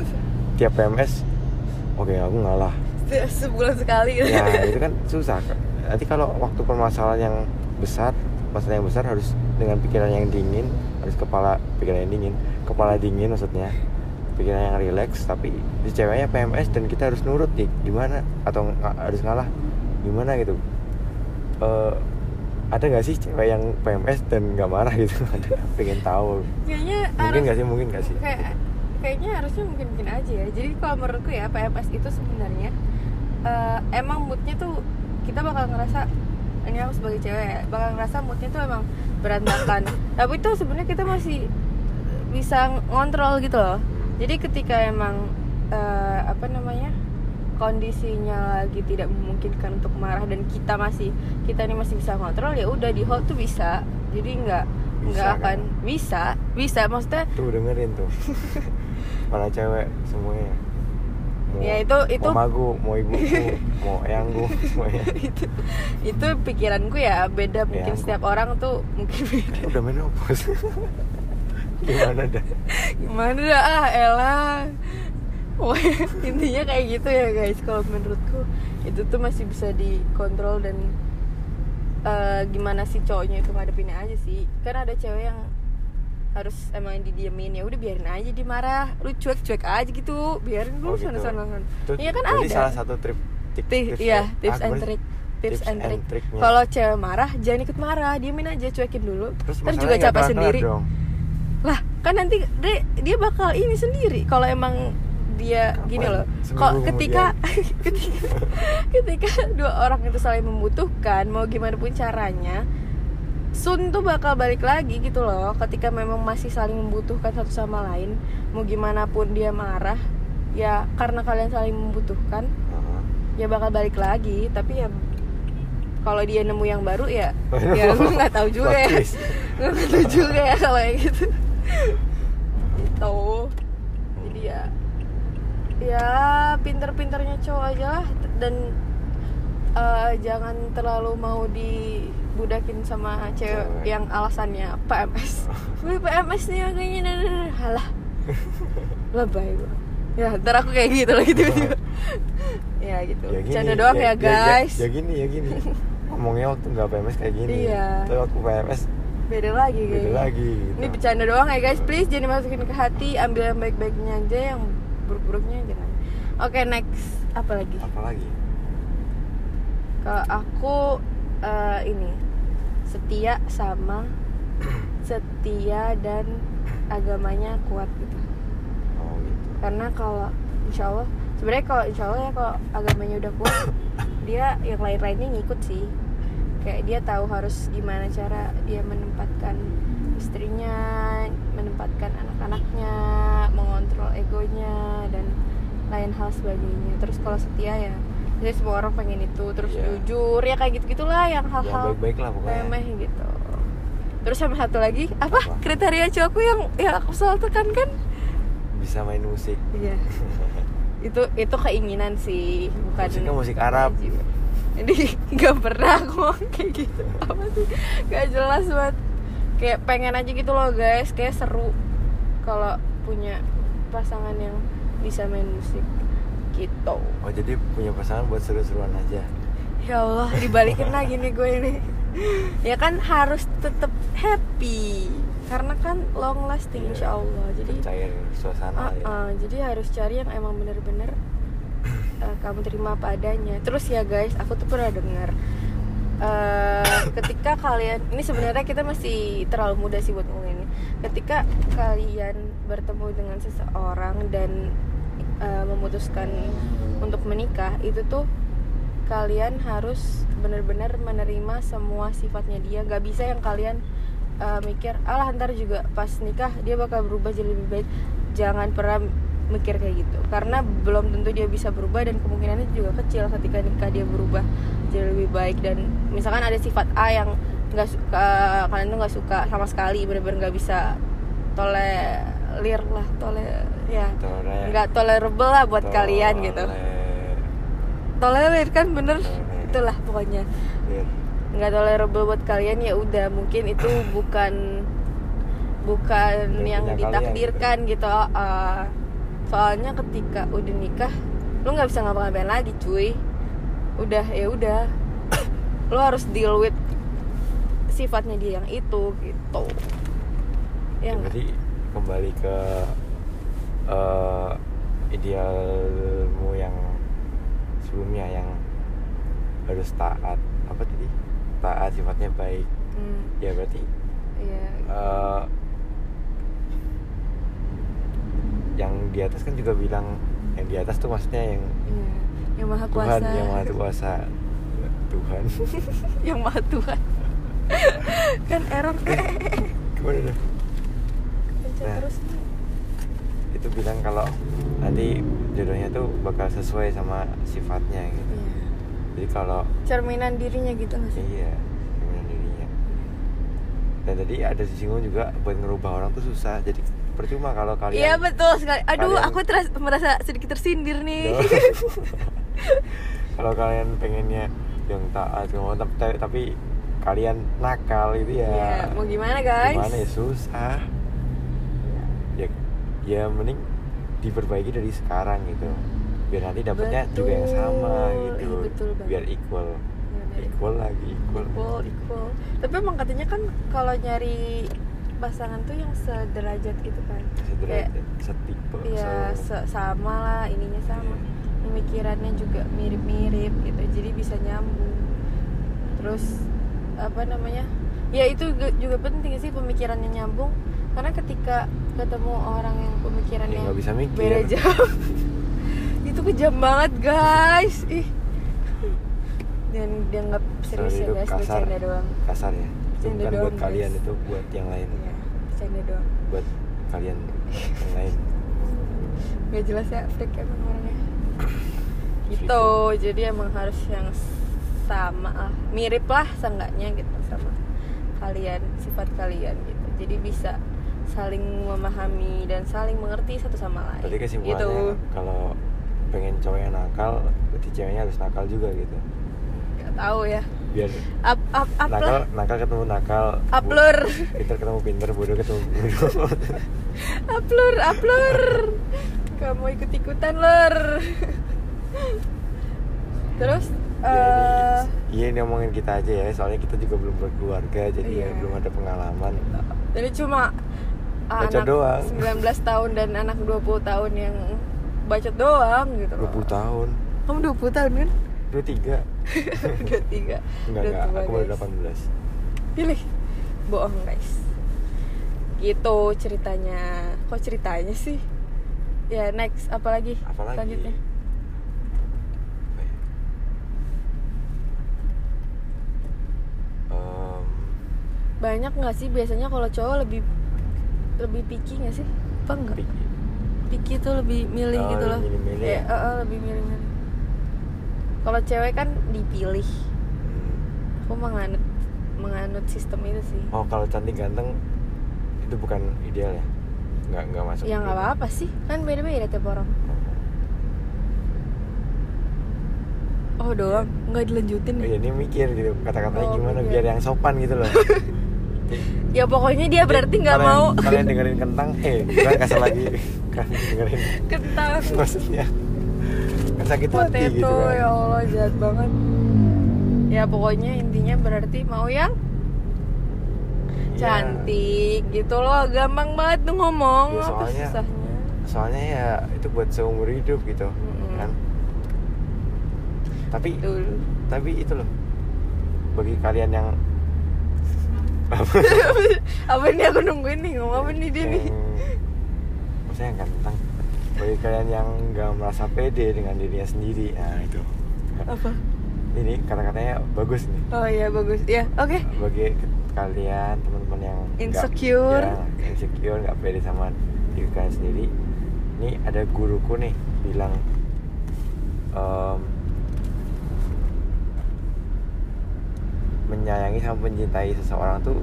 tiap PMS oke aku ngalah. Se- sebulan sekali. Gitu. ya itu kan susah nanti kalau waktu permasalahan yang besar masalah yang besar harus dengan pikiran yang dingin harus kepala pikiran yang dingin kepala dingin maksudnya. Pikiran yang rileks tapi si ceweknya PMS dan kita harus nurut nih gimana? Atau harus ngalah gimana? gitu. Eh, ada nggak sih cewek yang PMS dan nggak marah gitu? Ada pengen tahu? Kayaknya mungkin nggak sih mungkin nggak sih? kayak kayaknya harusnya mungkin mungkin aja ya. Jadi kalau menurutku ya PMS itu sebenarnya eh, emang moodnya tuh kita bakal ngerasa ini aku sebagai cewek ya bakal ngerasa moodnya tuh emang berantakan. Tapi tuh sebenarnya kita masih bisa ngontrol gitu loh. Jadi ketika emang eh, apa namanya kondisinya lagi tidak memungkinkan untuk marah dan kita masih kita ini masih bisa ngontrol ya udah di hold tuh bisa. Jadi nggak nggak akan kan? bisa bisa. Maksudnya tuh dengerin tuh. Para cewek semuanya. Mau, Ya, itu- itu- mau magu mau ibuku mau eyangku semuanya. Itu itu pikiranku ya beda. Mungkin aku. setiap orang tuh mungkin beda. Eh, udah menopause gimana dah? Gimana dah? Ah elah intinya kayak gitu ya guys. Kalau menurutku itu tuh masih bisa dikontrol dan eh, gimana sih cowoknya itu ngadepinnya aja sih. Kan ada cewek yang harus emang didiemin ya udah biarin aja dia marah. Lu cuek cuek aja gitu. Biarin dulu Oh, gitu. sana sana iya kan ada. salah satu trip tip, Ti- tips iya ya? tips Ah, and trick tips, tips and trick. tricknya. kalau cewek marah jangan ikut marah. Diemin aja cuekin dulu. Terus ntar juga capek sendiri. dong. lah kan nanti dia, dia bakal ini sendiri. Kalau emang dia Kapan? gini loh kok ketika ketika ketika dua orang itu saling membutuhkan mau gimana pun caranya Sun tuh bakal balik lagi gitu loh ketika memang masih saling membutuhkan satu sama lain mau gimana pun dia marah ya karena kalian saling membutuhkan Heeh. ya bakal balik lagi. Tapi ya kalau dia nemu yang baru ya ya gue nggak tahu juga ya. Gue nggak tahu juga ya kalau gitu gitu jadi ya ya pinter-pinternya cowok aja lah. Dan eh, jangan terlalu mau dibudakin sama cewek Cewek. yang alasannya PMS Wih PMS nih makanya nah, nah, nah. halah lebay gue ya ntar aku kayak gitu lagi tiba-tiba. Ya gitu. Ya gini canda doang ya, guys. ya, gini ya gini. Ngomongnya waktu nggak PMS kayak gini. Iya. tapi waktu PMS beda lagi beda kayaknya lagi gitu. Ini bercanda doang ya guys, please jangan dimasukin ke hati, ambil yang baik-baiknya aja, yang buruk-buruknya jangan. Oke next, apa lagi? apa lagi Kalau aku eh, ini setia sama setia dan agamanya kuat gitu. oh gitu Karena kalau insya Allah, sebenarnya kalau insya Allah ya kalau agamanya udah kuat, dia yang lain-lainnya ngikut sih. Kayak dia tahu harus gimana cara dia menempatkan istrinya, menempatkan anak-anaknya, mengontrol egonya dan lain hal sebagainya. Terus kalau setia ya, jadi semua orang pengen itu. Terus Iya. jujur ya kayak gitu gitulah yang hal-hal baik-baik lah pokoknya remeh gitu. Terus sama satu lagi apa? Apa? Kriteria cowokku yang yang aku selalu tekankan bisa main musik Iya. itu itu keinginan sih, bukan Musiknya musik Arab. wajib. Ini nggak pernah aku kayak gitu. Apa sih? Gak jelas banget. Kayak pengen aja gitu loh guys, kayak seru kalau punya pasangan yang bisa main musik gitu. oh jadi punya pasangan buat seru-seruan aja Ya Allah, dibalikin lagi nih gue ini. Ya kan harus tetap happy karena kan long lasting Iya. insya Allah. Jadi cair suasana Ah, ya ah, jadi harus cari yang emang bener-bener eh, kamu terima apa adanya. Terus ya guys, aku tuh pernah dengar eh, ketika kalian ini sebenarnya kita masih terlalu muda sih buat ngomong ini. Ketika kalian bertemu dengan seseorang dan eh, memutuskan untuk menikah, itu tuh kalian harus benar-benar menerima semua sifatnya dia. Gak bisa yang kalian eh, mikir, alah ntar juga pas nikah dia bakal berubah jadi lebih baik. Jangan pernah mikir kayak gitu, karena belum tentu dia bisa berubah dan kemungkinannya juga kecil ketika nikah dia berubah jadi lebih baik. Dan misalkan ada sifat A yang nggak suka, kalian tuh nggak suka sama sekali, benar-benar nggak bisa tolerir lah, tole ya Tole- nggak tolerable lah buat kalian gitu. Tole- tolerir kan bener? Tolerir. itulah pokoknya. Lir. nggak tolerable buat kalian ya udah mungkin itu bukan bukan yang punya ditakdirkan gitu. uh, soalnya ketika udah nikah lu nggak bisa ngapa-ngapain lagi cuy. Udah ya udah. Lu harus deal with sifatnya dia yang itu gitu. Ya Ya, berarti kembali ke eh, idealmu yang sebelumnya yang harus taat apa tadi? Taat sifatnya baik. Hmm, ya berarti iya. eh, yang di atas kan juga bilang yang di atas tuh maksudnya yang iya. yang maha Tuhan kuasa. yang maha kuasa Tuhan. Yang maha Tuhan. Kan error. Gimana dah? Nah. terus itu bilang kalau nanti jodohnya tuh bakal sesuai sama sifatnya gitu. Iya. jadi kalau cerminan dirinya gitu nggak sih? Iya gimana dirinya. Dan tadi ada disinggung juga buat ngerubah orang tuh susah. Jadi percuma kalau kalian Iya betul sekali. Aduh, kalian- aku teras- merasa sedikit tersindir nih. Kalau kalian pengennya yang taat tapi, tapi, kalian nakal itu ya Iya, mau gimana guys? gimana ya susah ya ya mending diperbaiki dari sekarang gitu biar nanti dapatnya juga yang sama gitu iya, betul banget. biar equal Iya, equal lagi equal equal, equal. Tapi emang katanya kan kalau nyari pasangan tuh yang sederajat gitu kan. sederajat Kayak, setipe Iya, se- se- sama lah ininya sama. Iya. Pemikirannya juga mirip-mirip gitu. Jadi bisa nyambung. Terus apa namanya? Ya itu juga- penting sih pemikirannya nyambung karena ketika ketemu orang yang pemikirannya Ya, nggak bisa mikir. beda jauh itu kejam banget guys ih dan dianggap serius Sorry, ya guys kasar bercanda doang kasar ya itu bukan doang, buat kalian itu buat yang lain Iya, bercanda doang. Buat kalian yang lain. Gak jelas ya freak emang orangnya. Gitu jadi emang harus yang sama lah mirip lah seenggaknya gitu sama kalian sifat kalian gitu. Jadi bisa saling memahami dan saling mengerti satu sama lain. Berarti kesimpulannya gitu. kalau pengen cowok yang nakal, berarti ceweknya harus nakal juga gitu. Gak tahu ya Biar up up up nakal, lah nakal ketemu nakal, up bo- lur pinter ketemu pinter, bodoh ketemu bodoh. up lur up lur kamu ikut ikutan lur terus ya, ini, iya ini ngomongin kita aja ya, soalnya kita juga belum berkeluarga, jadi ya Iya. belum ada pengalaman. Jadi cuma Bacot anak doang. 19 tahun dan anak 20 tahun yang bacot doang gitu. 20 tahun, Kamu 20 tahun kan? 23 23. Enggak, Udah enggak, tua, aku baru guys. 18 Pilih. Bohong, guys. Gitu ceritanya. Kok ceritanya sih? Ya, next apa lagi? Apalagi? Selanjutnya. Ya? Em, Banyak nggak sih biasanya kalau cowok lebih lebih picky nggak sih? Apa enggak? picky. Picky tuh lebih milih Oh, gitu loh. lebih milih-milih Iya, ya? eh, eh, lebih milih-milih. Kalau cewek kan dipilih. Hmm. aku menganut menganut sistem itu sih. Oh kalau cantik ganteng itu bukan ideal ya? Nggak nggak masuk. ya nggak apa-apa sih. Kan beda-beda tiap orang. Oh. Doang? Nggak dilanjutin Oh, ya? iya, ini mikir gitu. Kata-katanya Oh, gimana mikir. biar yang sopan gitu loh. ya pokoknya dia berarti nggak Kalian- mau. Kalian dengerin kentang, eh bukan kasar lagi. Kan dengerin. Kentang. Maksudnya kan sakit hati potato gitu kan. ya allah jahat banget ya pokoknya intinya berarti mau yang Iya. cantik gitu loh gampang banget tuh ngomong Ya, apa soalnya- susahnya Soalnya ya itu buat seumur hidup gitu Mm-mm. kan. Tapi dulu tapi itu loh bagi kalian yang apa ini aku nungguin nih ngomong apa nih dia nih maksudnya yang ganteng bagi kalian yang nggak merasa pede dengan dirinya sendiri nah itu. Apa? Ini kata-katanya bagus nih. Oh iya bagus. Ya oke. Bagi ke- kalian teman-teman yang Insecure. ya, insecure nggak pede sama diri kalian sendiri ini ada guruku nih bilang em, menyayangi sama mencintai seseorang tuh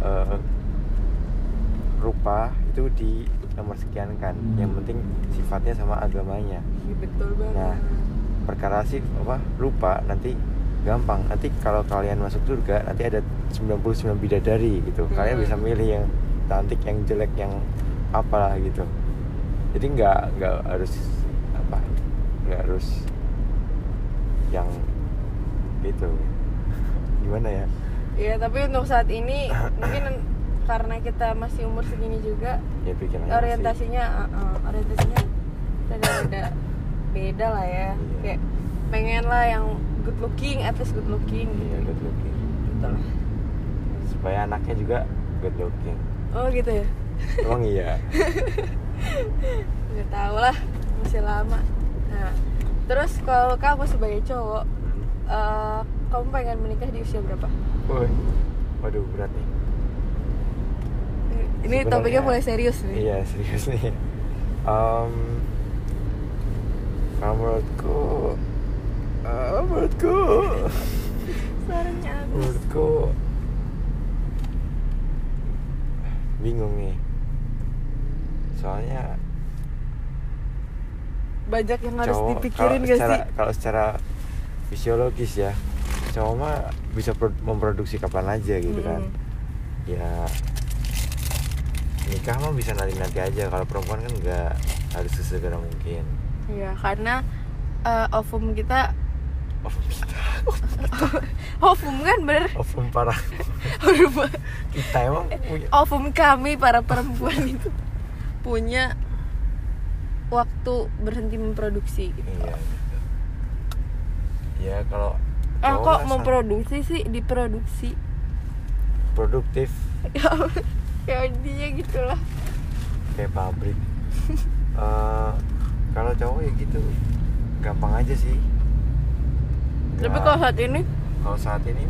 eh, rupa itu di nomor sekian kan. Yang penting sifatnya sama agamanya. Iya, betul banget. Nah, perkara sih apa lupa. Nanti gampang. Nanti kalau kalian masuk surga nanti ada 99 bidadari gitu. Kalian Hmm. bisa milih yang cantik yang jelek yang apalah gitu. Jadi nggak nggak harus apa nggak harus yang gitu gimana ya? Iya tapi untuk saat ini mungkin karena kita masih umur segini juga ya masih- orientasinya uh, uh, orientasinya rada-rada beda lah ya. Iya. kayak pengen lah yang good looking at least good looking iya gitu. good looking. Betul supaya anaknya juga good looking. Oh gitu ya? Emang iya? Nggak tahu lah masih lama. Nah terus kalau kamu sebagai cowok eh, kamu pengen menikah di usia berapa? Woi, waduh berat nih ini Sebenarnya- topiknya mulai serius nih. Iya serius nih. Em, kalau menurutku eh, menurutku. Suaranya habis menurutku bingung nih. Soalnya banyak yang harus cowok dipikirin kalau gak secara sih? kalau secara fisiologis ya cowok mah bisa pro- memproduksi kapan aja gitu kan. Hmm. ya nikah mah bisa nanti nanti aja kalau perempuan kan nggak harus sesegera mungkin. Iya, karena eh, ovum kita ovum kita. Ovum kan bener. Ovum parah kita emang punya ovum kami para perempuan itu punya waktu berhenti memproduksi gitu. iya gitu. ya kalau Eh kok memproduksi sih? Diproduksi. Produktif ya ya intinya gitulah. Kayak pabrik. Eh, kalau cowok ya gitu. Gampang aja sih. Tapi Nggak- kalau saat ini? Kalau saat ini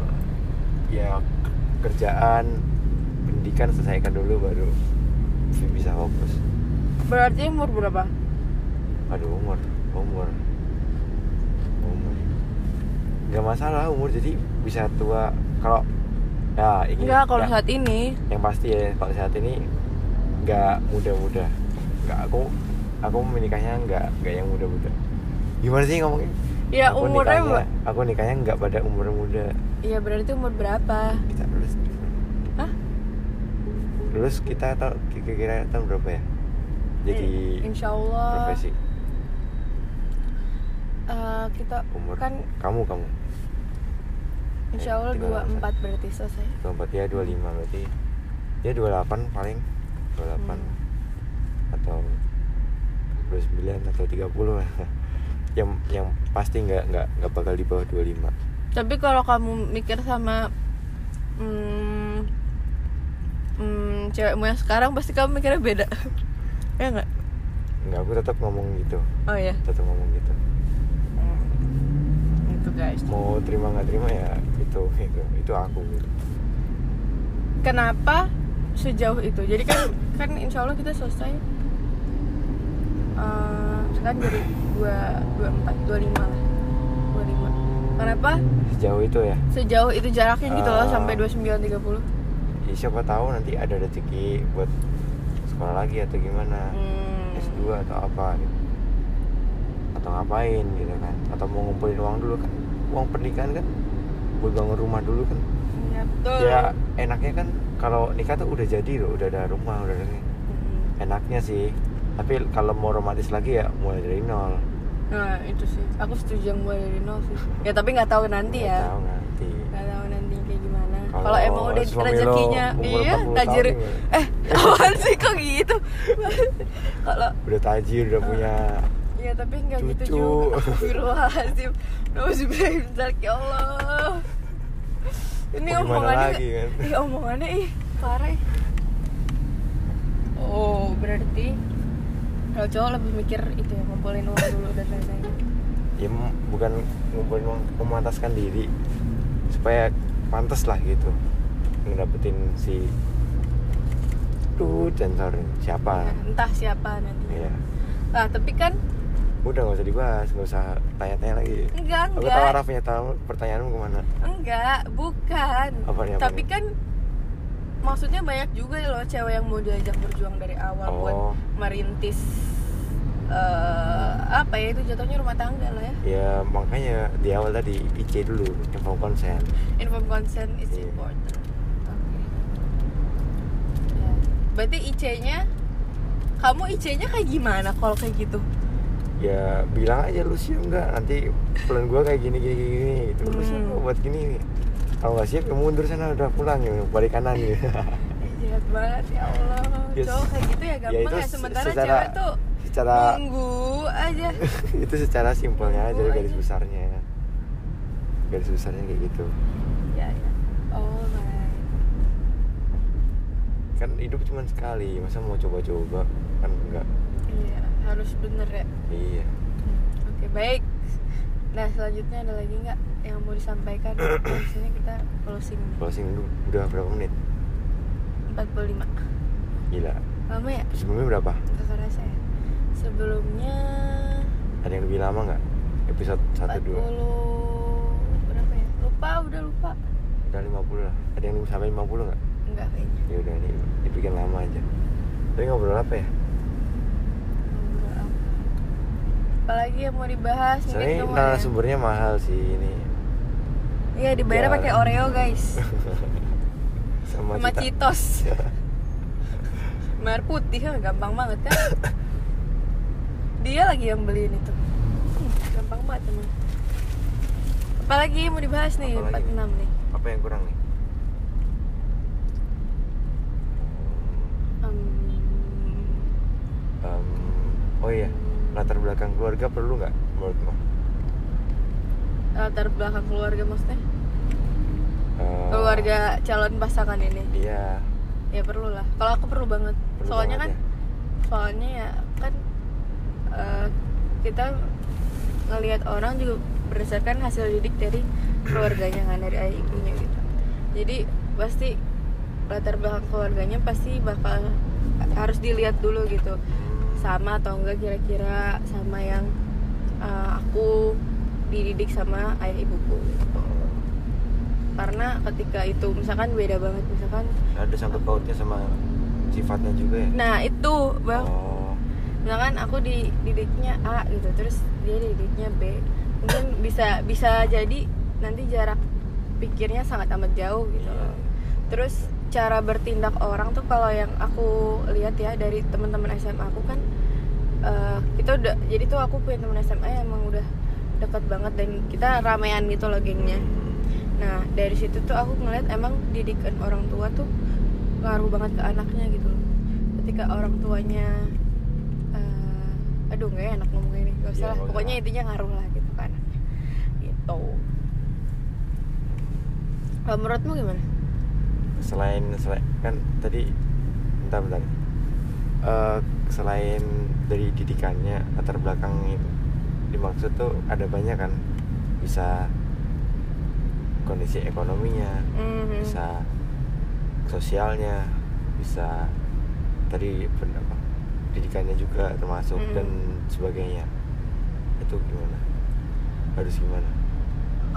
ya kerjaan pendidikan selesaikan dulu baru bisa fokus. Berarti umur berapa? Aduh umur. Umur. Umur. Nggak masalah umur jadi bisa tua. Kalau ya ini enggak kalau ya, saat ini. Yang pasti ya kalau saat ini nggak muda-muda nggak aku aku menikahnya nggak nggak yang muda-muda. Gimana sih ngomongnya? Ya aku umurnya nikahnya, aku nikahnya nggak pada umur muda. Ya berarti umur berapa? Kita lulus. Hah? lulus kita tahu kira-kira tahun berapa ya? Jadi Eh, insya Allah profesi. Eh, kita umur kan kamu kamu insya Allah Eh, tinggal 24 berarti selesai. 24 ya 25 berarti. Dia 28 paling. 28 Hmm. atau 29 atau 30 lah. Yang yang pasti nggak nggak nggak bakal di bawah 25 tapi kalau kamu mikir sama hmm, hmm, cewekmu yang sekarang pasti kamu mikirnya beda. Ya nggak? Nggak aku tetap ngomong gitu. Oh ya tetap ngomong gitu. Itu guys. Mau terima nggak terima ya itu itu itu aku. Gitu kenapa sejauh itu? Jadi kan kan insya Allah kita selesai eh, sekarang dari dua dua empat dua lima lah. Dua lima. Kenapa? Sejauh itu ya? Sejauh itu jaraknya gitu loh Ah. sampai dua sembilan tiga puluh. Ya, siapa tahu nanti ada rezeki buat sekolah lagi atau gimana? Hmm. S2 atau apa gitu. Atau ngapain gitu kan? Atau mau ngumpulin uang dulu kan? Uang pernikahan kan buat bangun rumah dulu kan ya betul ya enaknya kan kalau nikah tuh udah jadi loh udah ada rumah udah ada ini. Hmm. enaknya sih tapi kalau mau romantis lagi ya mulai dari nol Nah itu sih, aku setuju yang mulai dari nol sih. Ya tapi nggak tahu nanti Nggak ya, tahu nanti nggak tahu nanti kayak gimana. Kalau emang udah rezekinya, iya 40 tajir. gimana? Eh, apaan sih kok gitu? Kalau udah tajir udah punya ya tapi nggak gitu juga. Astagfirullahaladzim. Nauzubillah ya Allah. Ini gimana omongannya, lagi, kan? ih omongannya ih parah. Oh berarti kalau cowok lebih mikir itu ya ngumpulin uang dulu dan lain-lain. ya bukan ngumpulin uang memantaskan diri supaya pantas lah gitu ngedapetin si tuh sensor siapa entah siapa nanti. Iya. Nah, tapi kan udah nggak usah dibahas nggak usah tanya-tanya lagi enggak aku enggak. tahu arah punya tahu pertanyaanmu ke mana Enggak, bukan. Apa tapi kan maksudnya banyak juga loh cewek yang mau diajak berjuang dari awal buat Oh. merintis eh, apa ya itu jatuhnya rumah tangga lah ya. ya makanya di awal tadi IC dulu info konsen Inform consent is Iya. important. Oke. Ya. Berarti IC-nya kamu IC-nya kayak gimana kalau kayak gitu? ya bilang aja lu siap nggak nanti plan gue kayak gini gini gini gitu. Hmm. Lu siap buat gini kalau nggak siap ya mundur sana udah pulang ya balik kanan gitu. Jahat banget ya Allah. Yes. cowok kayak gitu ya, ya gampang ya, itu ya sementara secara, cewek tuh secara nunggu aja. Itu secara simpelnya aja garis besarnya. Garis besarnya kayak gitu. Ya ya. Oh my kan hidup cuma sekali masa mau coba-coba? Kan enggak. Iya harus bener ya iya Hmm, Oke baik. Nah selanjutnya ada lagi nggak yang mau disampaikan? Di sini kita closing closing dulu udah berapa menit 45 gila Lama ya? sebelumnya berapa Gak kerasa ya? Sebelumnya ada yang lebih lama nggak episode 1 40 2 berapa ya? Lupa udah lupa. udah 50 lah ada yang sampai 50 nggak Enggak kayaknya. ya udah nih dibikin lama aja tapi ngobrol apa ya Ngobrol apa? Apalagi yang mau dibahas? Soalnya kamu nah sumbernya mahal sih ini Iya dibayar pakai Oreo guys. sama, Sama Cita. Citos. Merah putih kan gampang banget kan? Dia lagi yang beliin itu. Hmm, gampang banget emang. Apalagi mau dibahas nih Apalagi? 46 nih. apa yang kurang nih Em, Em, oh iya latar belakang keluarga perlu nggak menurutmu latar belakang keluarga maksudnya? Eh, Keluarga calon pasangan ini. iya Ya perlu lah. Kalau aku perlu banget. perlu Soalnya banget kan ya. soalnya ya kan eh, kita ngelihat orang juga berdasarkan hasil didik dari keluarganya kan dari ayah ibunya gitu jadi pasti latar belakang keluarganya pasti bakal harus dilihat dulu gitu sama atau enggak kira-kira sama yang eh, aku dididik sama ayah ibuku. Gitu karena ketika itu misalkan beda banget misalkan ada sangkut pautnya sama sifatnya juga ya? Nah itu bang. Oh. Misalkan aku dididiknya A gitu terus dia dididiknya B. Mungkin bisa bisa jadi nanti jarak pikirnya sangat amat jauh gitu. Iya. terus cara bertindak orang tuh kalau yang aku lihat ya dari teman-teman SMA aku kan eh, kita udah jadi tuh aku punya teman SMA yang emang udah dekat banget dan kita ramean gitu loh gengnya. Nah dari situ tuh aku ngeliat emang didikan orang tua tuh ngaruh banget ke anaknya gitu loh. Ketika orang tuanya eh, aduh nggak enak ngomong ini gak usah Iya, lah. pokoknya intinya ngaruh lah gitu anaknya gitu. Kalau menurutmu gimana selain selain kan tadi bentar bentar. Eh, selain dari didikannya latar belakang itu dimaksud tuh ada banyak kan. Bisa kondisi ekonominya Mhm. bisa sosialnya bisa tadi apa didikannya juga termasuk Mm. dan sebagainya. Itu gimana? Harus gimana?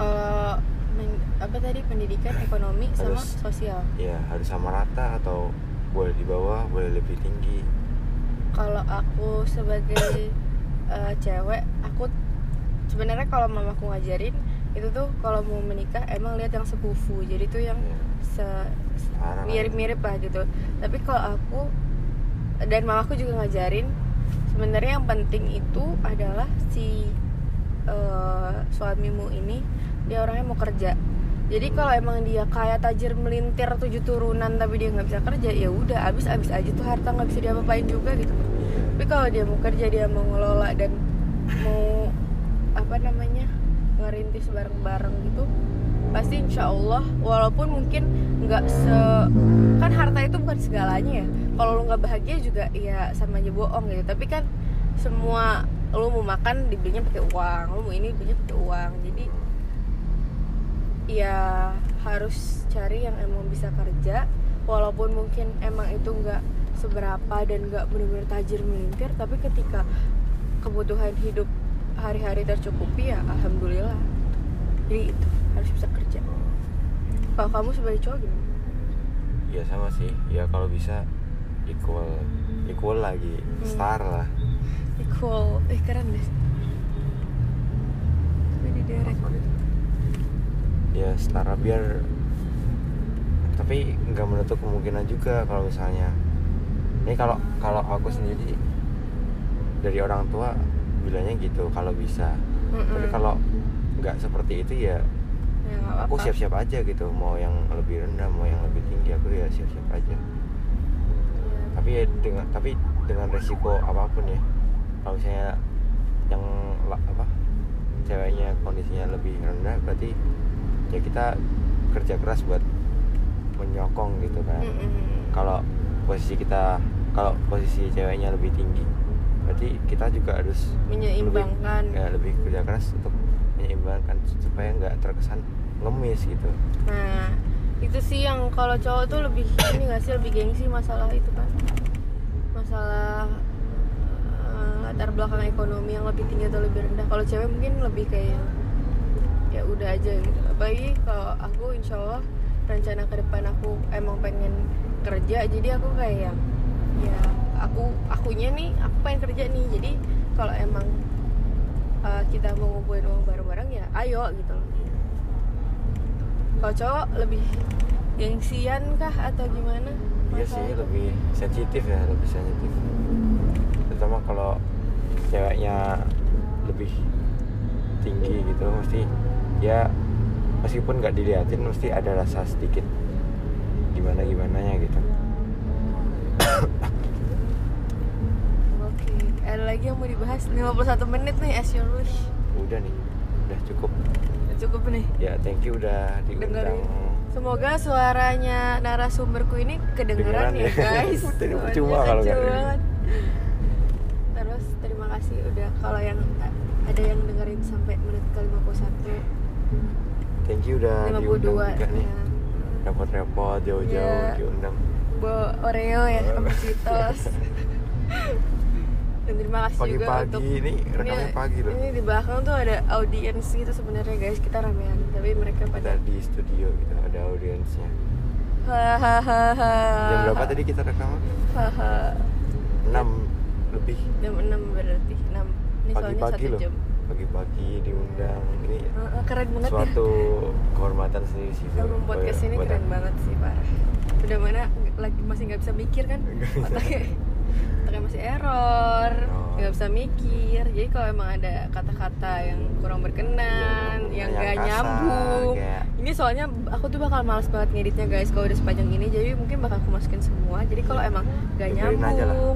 Men- apa tadi pendidikan ekonomi sama Harus. sosial? ya harus sama rata atau boleh di bawah boleh lebih tinggi? Kalau aku sebagai eh, cewek aku sebenarnya kalau mamaku ngajarin itu tuh kalau mau menikah emang lihat yang sekufu jadi tuh yang ya, se mirip-mirip lah gitu. Tapi kalau aku dan mamaku juga ngajarin sebenarnya yang penting itu adalah si eh, suamimu ini dia orangnya mau kerja. Jadi kalau emang dia kaya tajir melintir tujuh turunan tapi dia nggak bisa kerja ya udah abis abis aja tuh harta nggak bisa diapa-apain juga gitu. Tapi kalau dia mau kerja dia mau ngelola dan mau apa namanya ngerintis bareng-bareng gitu pasti insya Allah walaupun mungkin nggak se kan harta itu bukan segalanya ya. Kalau lu nggak bahagia juga ya sama aja bohong gitu. Tapi kan semua lu mau makan dibelinya pakai uang lu mau ini belinya pakai uang. Jadi ya harus cari yang emang bisa kerja walaupun mungkin emang itu nggak seberapa dan nggak benar-benar tajir melintir tapi ketika kebutuhan hidup hari-hari tercukupi ya alhamdulillah. Jadi itu harus bisa kerja. Kalau kamu sebagai cowok gimana? ya sama sih. Ya kalau bisa equal equal lagi. Hmm. star lah. Equal. Eh keren deh. Tapi di direct ya setara. Biar tapi nggak menutup kemungkinan juga kalau misalnya. Ini kalau kalau aku sendiri dari orang tua bilangnya gitu kalau bisa. Tapi Mm-mm. kalau nggak seperti itu ya ya, nggak aku apa-apa. siap-siap aja gitu. Mau yang lebih rendah mau yang lebih tinggi aku ya siap-siap aja. Ya, tapi ya dengan tapi dengan resiko apa pun ya. Kalau misalnya yang apa ceweknya kondisinya lebih rendah berarti ya kita kerja keras buat menyokong gitu kan mm-mm. kalau posisi kita kalau posisi ceweknya lebih tinggi berarti kita juga harus Menyeimbangkan. lebih, ya, lebih kerja keras untuk menyeimbangkan supaya nggak terkesan ngemis gitu Nah, itu sih yang kalau cowok tuh lebih ini gak sih lebih gengsi masalah itu kan. Masalah eh, latar belakang ekonomi yang lebih tinggi atau lebih rendah. Kalau cewek mungkin lebih kayak ya udah aja gitu. Apalagi kalau aku insya Allah rencana ke depan aku emang pengen kerja jadi aku kayak ya aku akunya nih aku pengen kerja nih jadi kalau emang eh, kita mau ngumpulin uang bareng-bareng ya ayo gitu loh kalau cowok lebih gengsian kah atau gimana? Iya sih Masalah? lebih sensitif ya lebih sensitif terutama kalau ceweknya lebih tinggi gitu mesti ya meskipun nggak diliatin mesti ada rasa sedikit gimana gimana nya gitu Oke, ada lagi yang mau dibahas? 51 menit nih as you wish. udah nih udah cukup Cukup nih. ya thank you udah diundang Dengerin. Semoga suaranya narasumberku ini kedengeran ya, ya. guys. Percuma kalau banget. Terus terima kasih udah kalau yang ada yang dengerin sampai menit ke 51 thank you udah 52 diundang juga nih. ya. repot-repot jauh-jauh Iya. diundang. Bawa Oreo ya sama Cheetos dan terima kasih juga Pagi-pagi, untuk ini rekamnya pagi loh. ini di belakang tuh ada audiens gitu sebenarnya guys. Kita ramean tapi mereka ada pada di studio gitu ada audiensnya. Hahaha jam berapa tadi kita rekaman haha 6 lebih. Jam 6 berarti 6 ini soalnya pagi-pagi satu loh. jam pagi-pagi diundang ini keren banget suatu kehormatan sendiri sih ya Album podcast buat- keren aku. banget sih parah udah mana lagi masih nggak bisa mikir kan? Otaknya otaknya masih error Oh. nggak bisa mikir. Jadi kalau emang ada kata-kata yang kurang berkenan Iya, yang yang gak kasar, nyambung. kayak- ini soalnya aku tuh bakal males banget ngeditnya guys kalau udah sepanjang ini. Jadi mungkin bakal aku masukin semua. Jadi kalau emang gak Biarin nyambung aja lah. ya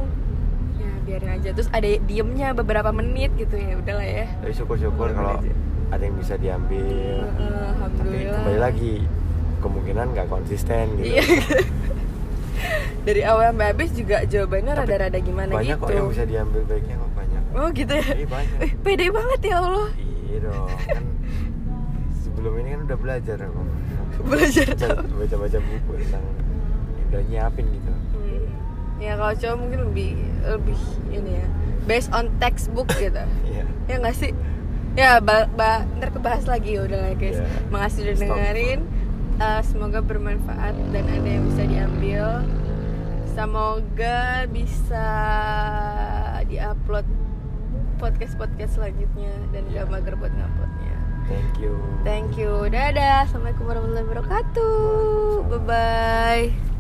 biarin aja terus ada diemnya beberapa menit gitu ya udahlah ya tapi syukur-syukur kalau aja. ada yang bisa diambil Heeh, tapi kembali lagi kemungkinan nggak konsisten gitu Iya. Dari awal sampai habis juga jawabannya rada-rada gimana banyak gitu. kok yang bisa diambil baiknya kok banyak Oh gitu ya. Banyak. Eh, pede banget ya Allah. iya dong kan sebelum ini kan udah belajar aku Belajar baca tau. baca, baca buku tentang udah nyiapin gitu. Ya kalau cowok mungkin lebih lebih ini ya. Based on textbook gitu. iya Ya nggak sih? Ya, ba ba ntar kebahas lagi ya udah lah guys. Iya. Makasih udah Stop. dengerin. Eh, semoga bermanfaat dan ada yang bisa diambil. Semoga bisa diupload podcast-podcast selanjutnya dan Iya. gak mager buat nguploadnya. thank you Thank you. Dadah. Assalamualaikum warahmatullahi wabarakatuh. Bye bye.